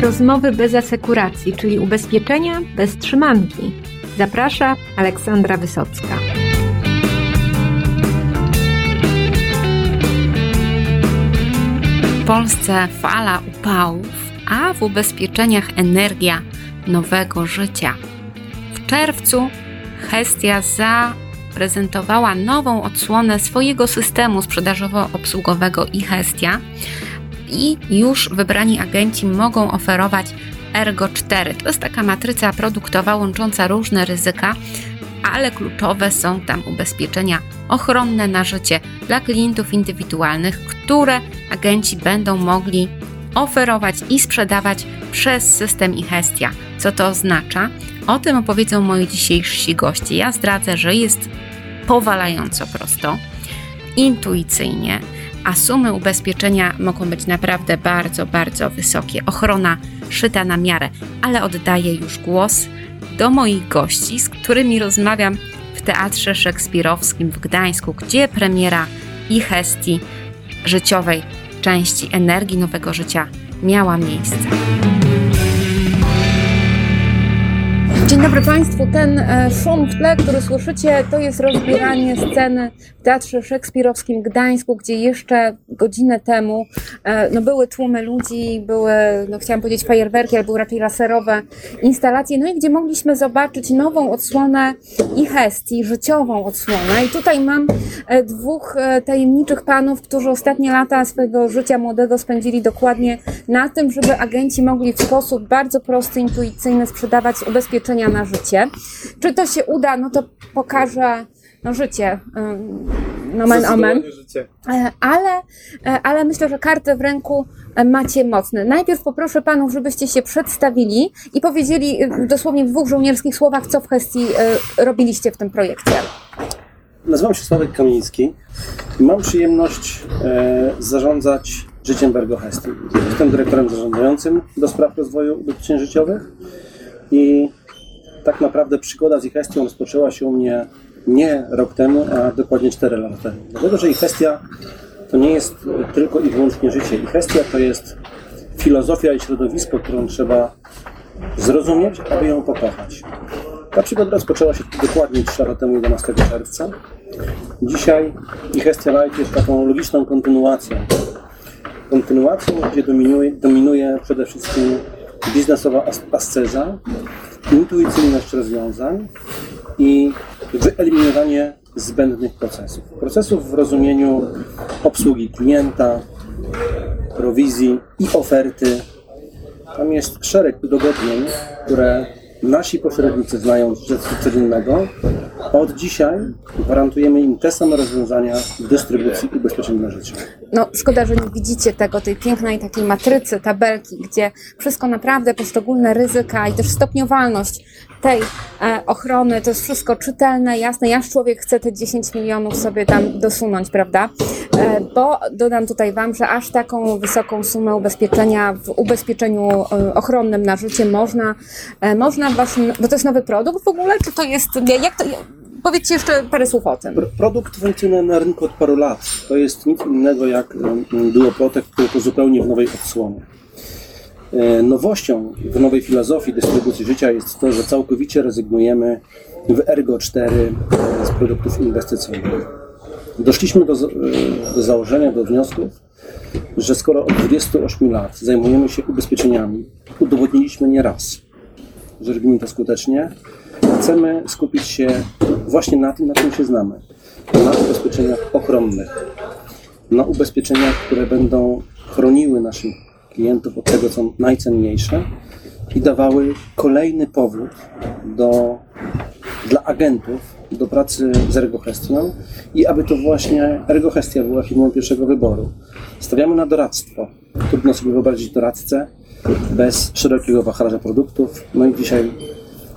rozmowy bez asekuracji, czyli ubezpieczenia bez trzymanki. Zaprasza Aleksandra Wysocka. W Polsce fala upałów, a w ubezpieczeniach energia nowego życia. W czerwcu Hestia zaprezentowała nową odsłonę swojego systemu sprzedażowo-obsługowego iHestia i już wybrani agenci mogą oferować Ergo 4. To jest taka matryca produktowa łącząca różne ryzyka, ale kluczowe są tam ubezpieczenia ochronne na życie dla klientów indywidualnych, które agenci będą mogli oferować i sprzedawać przez system iHestia. Co to oznacza? O tym opowiedzą moi dzisiejsi goście. Ja zdradzę, że jest powalająco prosto, intuicyjnie, a sumy ubezpieczenia mogą być naprawdę bardzo, bardzo wysokie. Ochrona szyta na miarę, ale oddaję już głos do moich gości, z którymi rozmawiam w Teatrze Szekspirowskim w Gdańsku, gdzie premiera i Hestii życiowej części energii nowego życia miała miejsce. Dzień dobry Państwu. Ten e, szum w tle, który słyszycie, to jest rozbieranie sceny w Teatrze Szekspirowskim Gdańsku, gdzie jeszcze godzinę temu e, no, były tłumy ludzi, były, no, chciałam powiedzieć fajerwerki, ale były raczej laserowe instalacje, no i gdzie mogliśmy zobaczyć nową odsłonę i Hestii, życiową odsłonę. I tutaj mam e, dwóch tajemniczych panów, którzy ostatnie lata swojego życia młodego spędzili dokładnie na tym, żeby agenci mogli w sposób bardzo prosty, intuicyjny sprzedawać na życie. Czy to się uda, no to pokaże no, życie, no men omen. Ale, ale myślę, że karty w ręku macie mocne. Najpierw poproszę panów, żebyście się przedstawili i powiedzieli dosłownie w dwóch żołnierskich słowach, co w Hestii robiliście w tym projekcie. Nazywam się Sławek Kamiński i mam przyjemność e, zarządzać życiem Bergo Hestii. Jestem dyrektorem zarządzającym do spraw rozwoju ubezpieczeń życiowych i tak naprawdę przygoda z iHestią rozpoczęła się u mnie nie rok temu, a dokładnie 4 lata temu. Dlatego, że iHestia to nie jest tylko i wyłącznie życie. iHestia to jest filozofia i środowisko, którą trzeba zrozumieć, aby ją pokochać. Ta przygoda rozpoczęła się dokładnie 3 lata temu, 11 czerwca. Dzisiaj iHestia Life jest taką logiczną kontynuacją. Kontynuacją, gdzie dominuje, dominuje przede wszystkim biznesowa asceza, intuicyjność rozwiązań i wyeliminowanie zbędnych procesów. Procesów w rozumieniu obsługi klienta, prowizji i oferty. Tam jest szereg udogodnień, które nasi pośrednicy znają z codziennego. Od dzisiaj gwarantujemy im te same rozwiązania dystrybucji ubezpieczeń na życie. No, szkoda, że nie widzicie tego, tej pięknej takiej matrycy, tabelki, gdzie wszystko naprawdę, poszczególne ryzyka i też stopniowalność tej e, ochrony, to jest wszystko czytelne, jasne. Jaż człowiek chce te 10 milionów sobie tam dosunąć, prawda? E, bo dodam tutaj Wam, że aż taką wysoką sumę ubezpieczenia w ubezpieczeniu e, ochronnym na życie można, e, można właśnie, bo to jest nowy produkt w ogóle, czy to jest, jak to, Powiedzcie jeszcze parę słów o tym. Produkt funkcjonuje na rynku od paru lat. To jest nic innego jak Duo Protect, tylko zupełnie w nowej odsłonie. Nowością w nowej filozofii dystrybucji życia jest to, że całkowicie rezygnujemy w Ergo 4 z produktów inwestycyjnych. Doszliśmy do, do założenia, do wniosków, że skoro od 28 lat zajmujemy się ubezpieczeniami, udowodniliśmy nie raz, że robimy to skutecznie, chcemy skupić się właśnie na tym, na czym się znamy. Na ubezpieczeniach ochronnych. Na ubezpieczeniach, które będą chroniły naszych klientów od tego, co najcenniejsze i dawały kolejny powód do, dla agentów do pracy z ergohestią i aby to właśnie ergohestia była firmą pierwszego wyboru. Stawiamy na doradztwo. Trudno sobie wyobrazić doradcę bez szerokiego wachlarza produktów. No i dzisiaj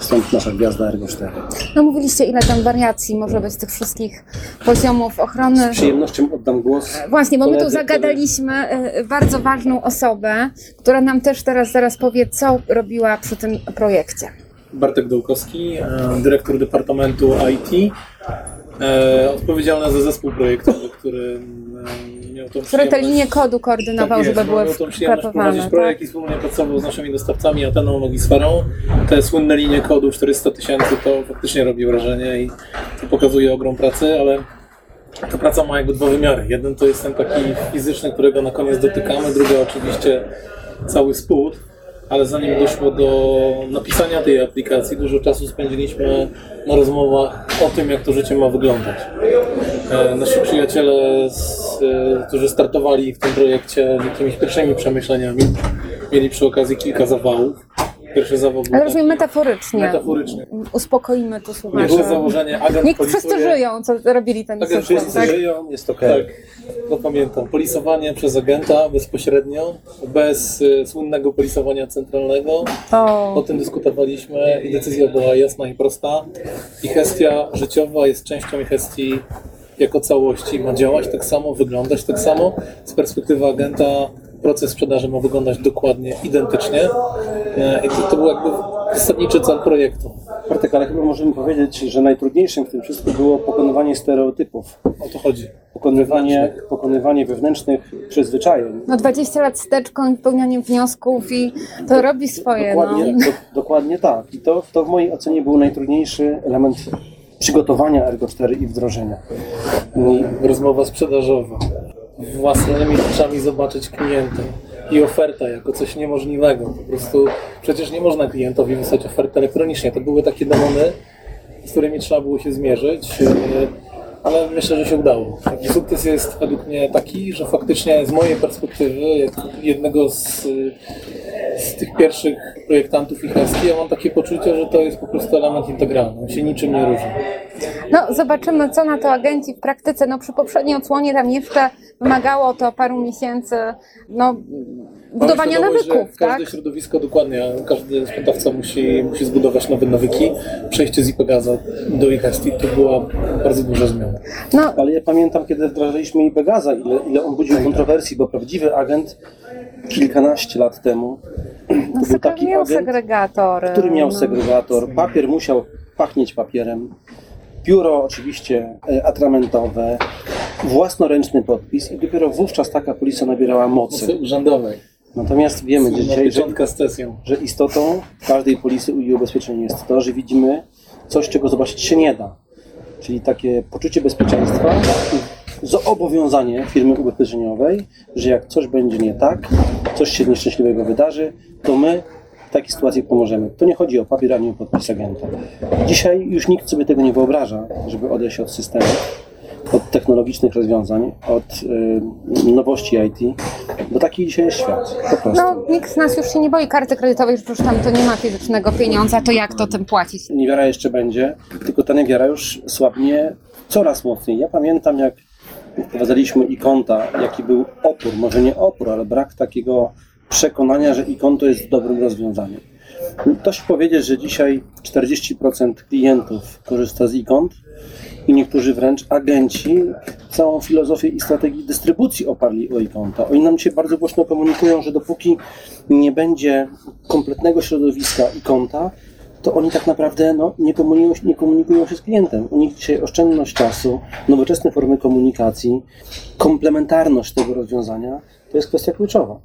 Stąd nasza gwiazda Ergo 4. No mówiliście, ile tam wariacji może być tych wszystkich poziomów ochrony. Z przyjemnością oddam głos. Właśnie, bo my tu zagadaliśmy który... bardzo ważną osobę, która nam też teraz zaraz powie, co robiła przy tym projekcie. Bartek Dołkowski, dyrektor Departamentu IT, odpowiedzialny za zespół projektowy, który miał tą Który te linie kodu koordynował, tak jest, żeby były miał wklepywane. prowadzić Tak? projekt i wspólnie pracował z naszymi dostawcami Ateną Logisferą. Te słynne linie kodu 400 tysięcy to faktycznie robi wrażenie i to pokazuje ogrom pracy, ale ta praca ma jakby dwa wymiary. Jeden to jest ten taki fizyczny, którego na koniec dotykamy, drugi oczywiście cały spód, ale zanim doszło do napisania tej aplikacji, dużo czasu spędziliśmy na rozmowach o tym, jak to życie ma wyglądać. E, Nasi przyjaciele, z, e, którzy startowali w tym projekcie jakimiś pierwszymi przemyśleniami, mieli przy okazji kilka zawałów. Pierwszy zawał był Ale rozumiem metaforycznie. metaforyczny. Uspokoimy tu słuchaczy. Było założenie agent Niech polisuje- wszyscy żyją, co robili ten Tak, system. Wszyscy Tak? żyją, jest okej. Tak, to pamiętam. Polisowanie przez agenta bezpośrednio, bez y, słynnego polisowania centralnego. O O, tym dyskutowaliśmy i decyzja była jasna i prosta. I gestia życiowa jest częścią gestii jako całości. Ma działać tak samo, wyglądać tak samo. Z perspektywy agenta proces sprzedaży ma wyglądać dokładnie, identycznie. E, I to, to był jakby zasadniczy cel projektu. Bartek, ale chyba możemy powiedzieć, że najtrudniejszym w tym wszystkim było pokonywanie stereotypów. O to chodzi. Pokonywanie, pokonywanie wewnętrznych przyzwyczajeń. no 20 lat wsteczką i wypełnianiem wniosków i to robi swoje. No. Dokładnie, do, dokładnie tak. I to, to w mojej ocenie był najtrudniejszy element przygotowania Ergo 4 i wdrożenia. I rozmowa sprzedażowa. Własnymi oczami zobaczyć klienta i oferta jako coś niemożliwego. Po prostu przecież nie można klientowi wysłać oferty elektronicznie. To były takie demony, z którymi trzeba było się zmierzyć. yy, Ale myślę, że się udało. I sukces jest według mnie taki, że faktycznie z mojej perspektywy, jednego z, z tych pierwszych projektantów i gestii, ja mam takie poczucie, że to jest po prostu element integralny. On się niczym nie różni. No, zobaczymy, co na to agenci w praktyce. No, przy poprzedniej odsłonie tam jeszcze wymagało to paru miesięcy no, budowania Mam nawyków, że Każde tak? środowisko dokładnie, każdy sprzedawca musi, musi zbudować nowe nawyki. Przejście z IPGAZa do iHestii to była bardzo duża zmiana. No, Ale ja pamiętam, kiedy wdrażaliśmy i Pegaza, ile, ile on budził kontrowersji, bo prawdziwy agent kilkanaście lat temu no to był taki miał agent, segregatory. który miał no. segregator, papier musiał pachnieć papierem, pióro oczywiście e, atramentowe, własnoręczny podpis i dopiero wówczas taka policja nabierała mocy. Mocy urzędowej. Natomiast wiemy dzisiaj, że, że istotą każdej polisy i ubezpieczenia jest to, że widzimy coś, czego zobaczyć się nie da. Czyli takie poczucie bezpieczeństwa, zobowiązanie firmy ubezpieczeniowej, że jak coś będzie nie tak, coś się nieszczęśliwego wydarzy, to my w takiej sytuacji pomożemy. To nie chodzi o papier ani o podpis agenta. Dzisiaj już nikt sobie tego nie wyobraża, żeby odejść od systemu, od technologicznych rozwiązań, od y, nowości IT, bo taki dzisiaj jest świat. Po prostu. No, nikt z nas już się nie boi karty kredytowej, że już tam to nie ma fizycznego pieniądza, to jak to tym płacić? niewiara jeszcze będzie, tylko ta niewiara już słabnie coraz mocniej. Ja pamiętam, jak wprowadzaliśmy ikonta, jaki był opór, może nie opór, ale brak takiego przekonania, że ikon to jest dobrym rozwiązaniem. Dość powiedzieć, że dzisiaj 40% klientów korzysta z ikont i niektórzy wręcz agenci całą filozofię i strategię dystrybucji oparli o ikonta. Oni nam dzisiaj bardzo głośno komunikują, że dopóki nie będzie kompletnego środowiska ikonta, to oni tak naprawdę no, nie, komunikują, nie komunikują się z klientem. U nich dzisiaj oszczędność czasu, nowoczesne formy komunikacji, komplementarność tego rozwiązania to jest kwestia kluczowa.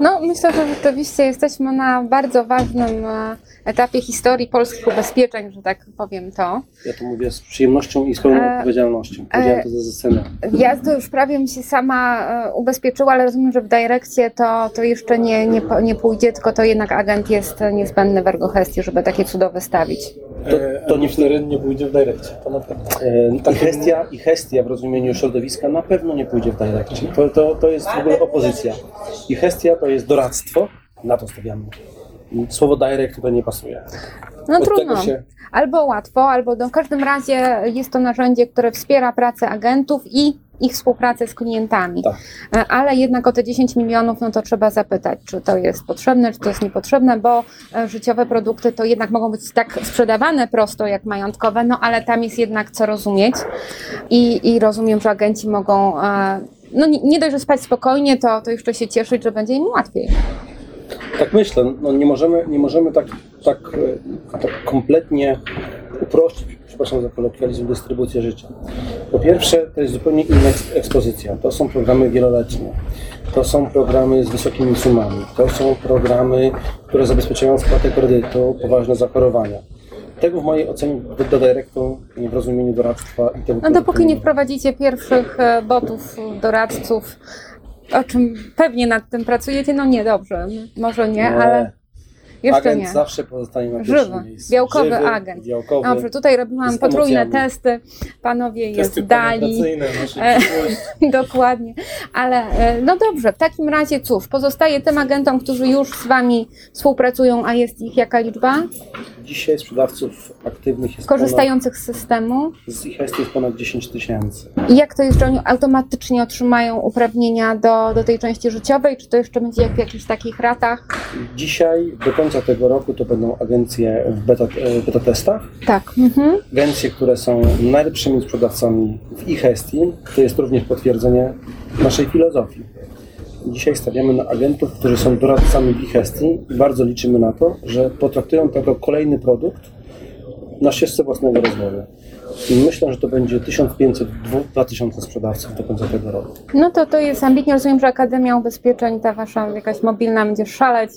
No, myślę, że rzeczywiście jesteśmy na bardzo ważnym e, etapie historii polskich ubezpieczeń, że tak powiem to. Ja to mówię z przyjemnością i z pełną E, odpowiedzialnością. Powiedziałem to ze sceny. Ja to już prawie mi się sama e, ubezpieczyła, ale rozumiem, że w Direkcie to, to jeszcze nie, nie, nie pójdzie, tylko to jednak agent jest niezbędny w Ergohestii, żeby takie cudo wystawić. To- To, to nie- nie, nie pójdzie w direkcie, to na pewno. E, I gestia, I gestia w rozumieniu środowiska na pewno nie pójdzie w direkcie. To, to, to jest w ogóle opozycja. I gestia to jest doradztwo, na to stawiamy. Słowo direct tutaj nie pasuje. No Od trudno. się- Albo łatwo, albo no, w każdym razie jest to narzędzie, które wspiera pracę agentów i ich współpracę z klientami. Tak. E, Ale jednak o te 10 milionów, no to trzeba zapytać, czy to jest potrzebne, czy to jest niepotrzebne, bo e, życiowe produkty to jednak mogą być tak sprzedawane prosto jak majątkowe, no ale tam jest jednak co rozumieć i, i rozumiem, że agenci mogą e, no nie, nie dość, że spać spokojnie, to, to jeszcze się cieszyć, że będzie im łatwiej. Tak myślę, no nie możemy, nie możemy tak, tak, tak kompletnie uprościć przepraszam za kolokwializm, dystrybucję życia. Po pierwsze, to jest zupełnie inna eks- ekspozycja. To są programy wieloletnie. To są programy z wysokimi sumami. To są programy, które zabezpieczają spłatę kredytu, poważne zachorowania. Tego w mojej ocenie do dyrektu w rozumieniu doradztwa i tego No dopóki nie wprowadzicie pierwszych e, botów, doradców, o czym pewnie nad tym pracujecie, no nie, dobrze, może nie, ale jeszcze agent nie. zawsze pozostanie na Żywy, pierwszym miejscu. białkowy Żywy, agent. Białkowy. Dobrze, tutaj robiłam potrójne emocjami. testy, panowie je Testy zdali. E. Dokładnie, ale e, no dobrze, w takim razie cóż, pozostaje tym agentom, którzy już z Wami współpracują, a jest ich jaka liczba? Dzisiaj sprzedawców aktywnych jest Korzystających z systemu. ponad, z ich jest ponad 10 tysięcy. I jak to jest, że oni automatycznie otrzymają uprawnienia do, do tej części życiowej, czy to jeszcze będzie jak w jakichś takich ratach? Dzisiaj końca tego roku to będą agencje w beta, beta testach. Tak. Mhm. Agencje, które są najlepszymi sprzedawcami w e-Hestii. To jest również potwierdzenie naszej filozofii. Dzisiaj stawiamy na agentów, którzy są doradcami w e-Hestii i bardzo liczymy na to, że potraktują to jako kolejny produkt na ścieżce własnego rozwoju. I myślę, że to będzie 1500-2000 sprzedawców do końca tego roku. No to to jest ambitnie. Rozumiem, że Akademia Ubezpieczeń, ta Wasza jakaś mobilna będzie szaleć.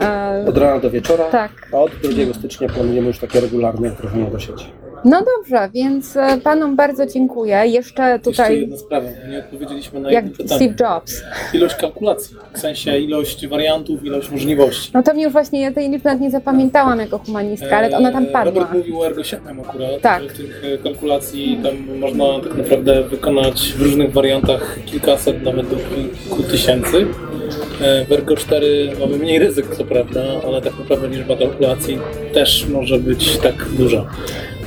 E, Od rana do wieczora, tak. a od 2 stycznia planujemy już takie regularne wdrożenie do sieci. No dobrze, więc e, Panom bardzo dziękuję. Jeszcze Jeszcze tutaj, jedna sprawa, nie odpowiedzieliśmy na jak jedno pytanie. Steve Jobs. Ilość kalkulacji, w sensie ilość wariantów, ilość możliwości. No to mnie już właśnie, ja tej liczby nawet nie zapamiętałam jako humanistka, ale ona tam E, padła. Robert mówił o Ergo 7 akurat, Tak. że tych e, kalkulacji tam można tak naprawdę wykonać w różnych wariantach kilkaset, nawet do kilku tysięcy. W Ergo 4 mamy mniej ryzyk, co prawda, ale tak naprawdę liczba kalkulacji też może być tak duża.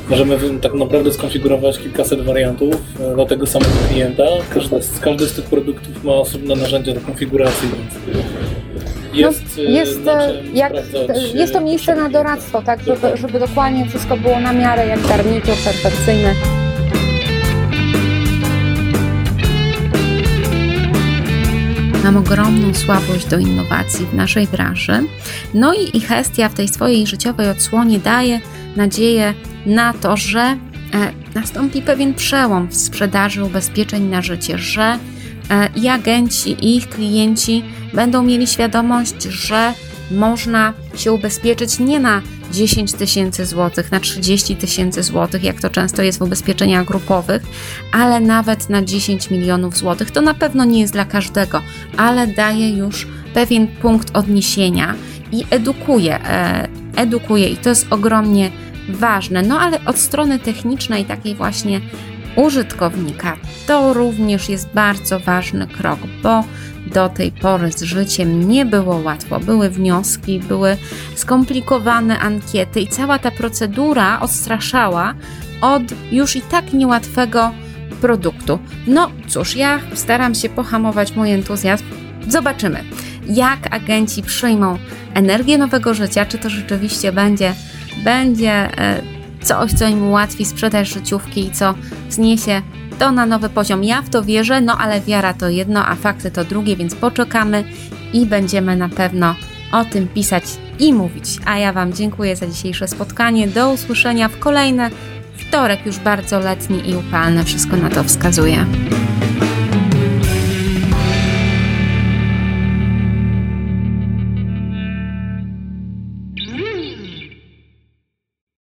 Możemy tak naprawdę skonfigurować kilkaset wariantów e, dla tego samego klienta. Każdy z, każdy z tych produktów ma osobne narzędzia do konfiguracji, więc jest, no, e, jest, na e, czym jak, jest to miejsce na doradztwo, tak, żeby, żeby dokładnie wszystko było na miarę, jak garnitur perfekcyjny. Mam ogromną słabość do innowacji w naszej branży. No i Hestia w tej swojej życiowej odsłonie daje nadzieję na to, że e, nastąpi pewien przełom w sprzedaży ubezpieczeń na życie, że e, i agenci, i ich klienci będą mieli świadomość, że można się ubezpieczyć nie na 10 tysięcy złotych, na 30 tysięcy złotych, jak to często jest w ubezpieczeniach grupowych, ale nawet na 10 milionów złotych. To na pewno nie jest dla każdego, ale daje już pewien punkt odniesienia i edukuje, e, edukuje i to jest ogromnie ważne. No ale od strony technicznej, takiej właśnie użytkownika, to również jest bardzo ważny krok, bo do tej pory z życiem nie było łatwo. Były wnioski, były skomplikowane ankiety i cała ta procedura odstraszała od już i tak niełatwego produktu. No cóż, ja staram się pohamować mój entuzjazm. Zobaczymy, jak agenci przyjmą energię nowego życia, czy to rzeczywiście będzie, będzie e, coś, co im ułatwi sprzedaż życiówki i co zniesie to na nowy poziom. Ja w to wierzę, no ale wiara to jedno, a fakty to drugie, więc poczekamy i będziemy na pewno o tym pisać i mówić. A ja Wam dziękuję za dzisiejsze spotkanie. Do usłyszenia w kolejne wtorek, już bardzo letni i upalny. Wszystko na to wskazuje.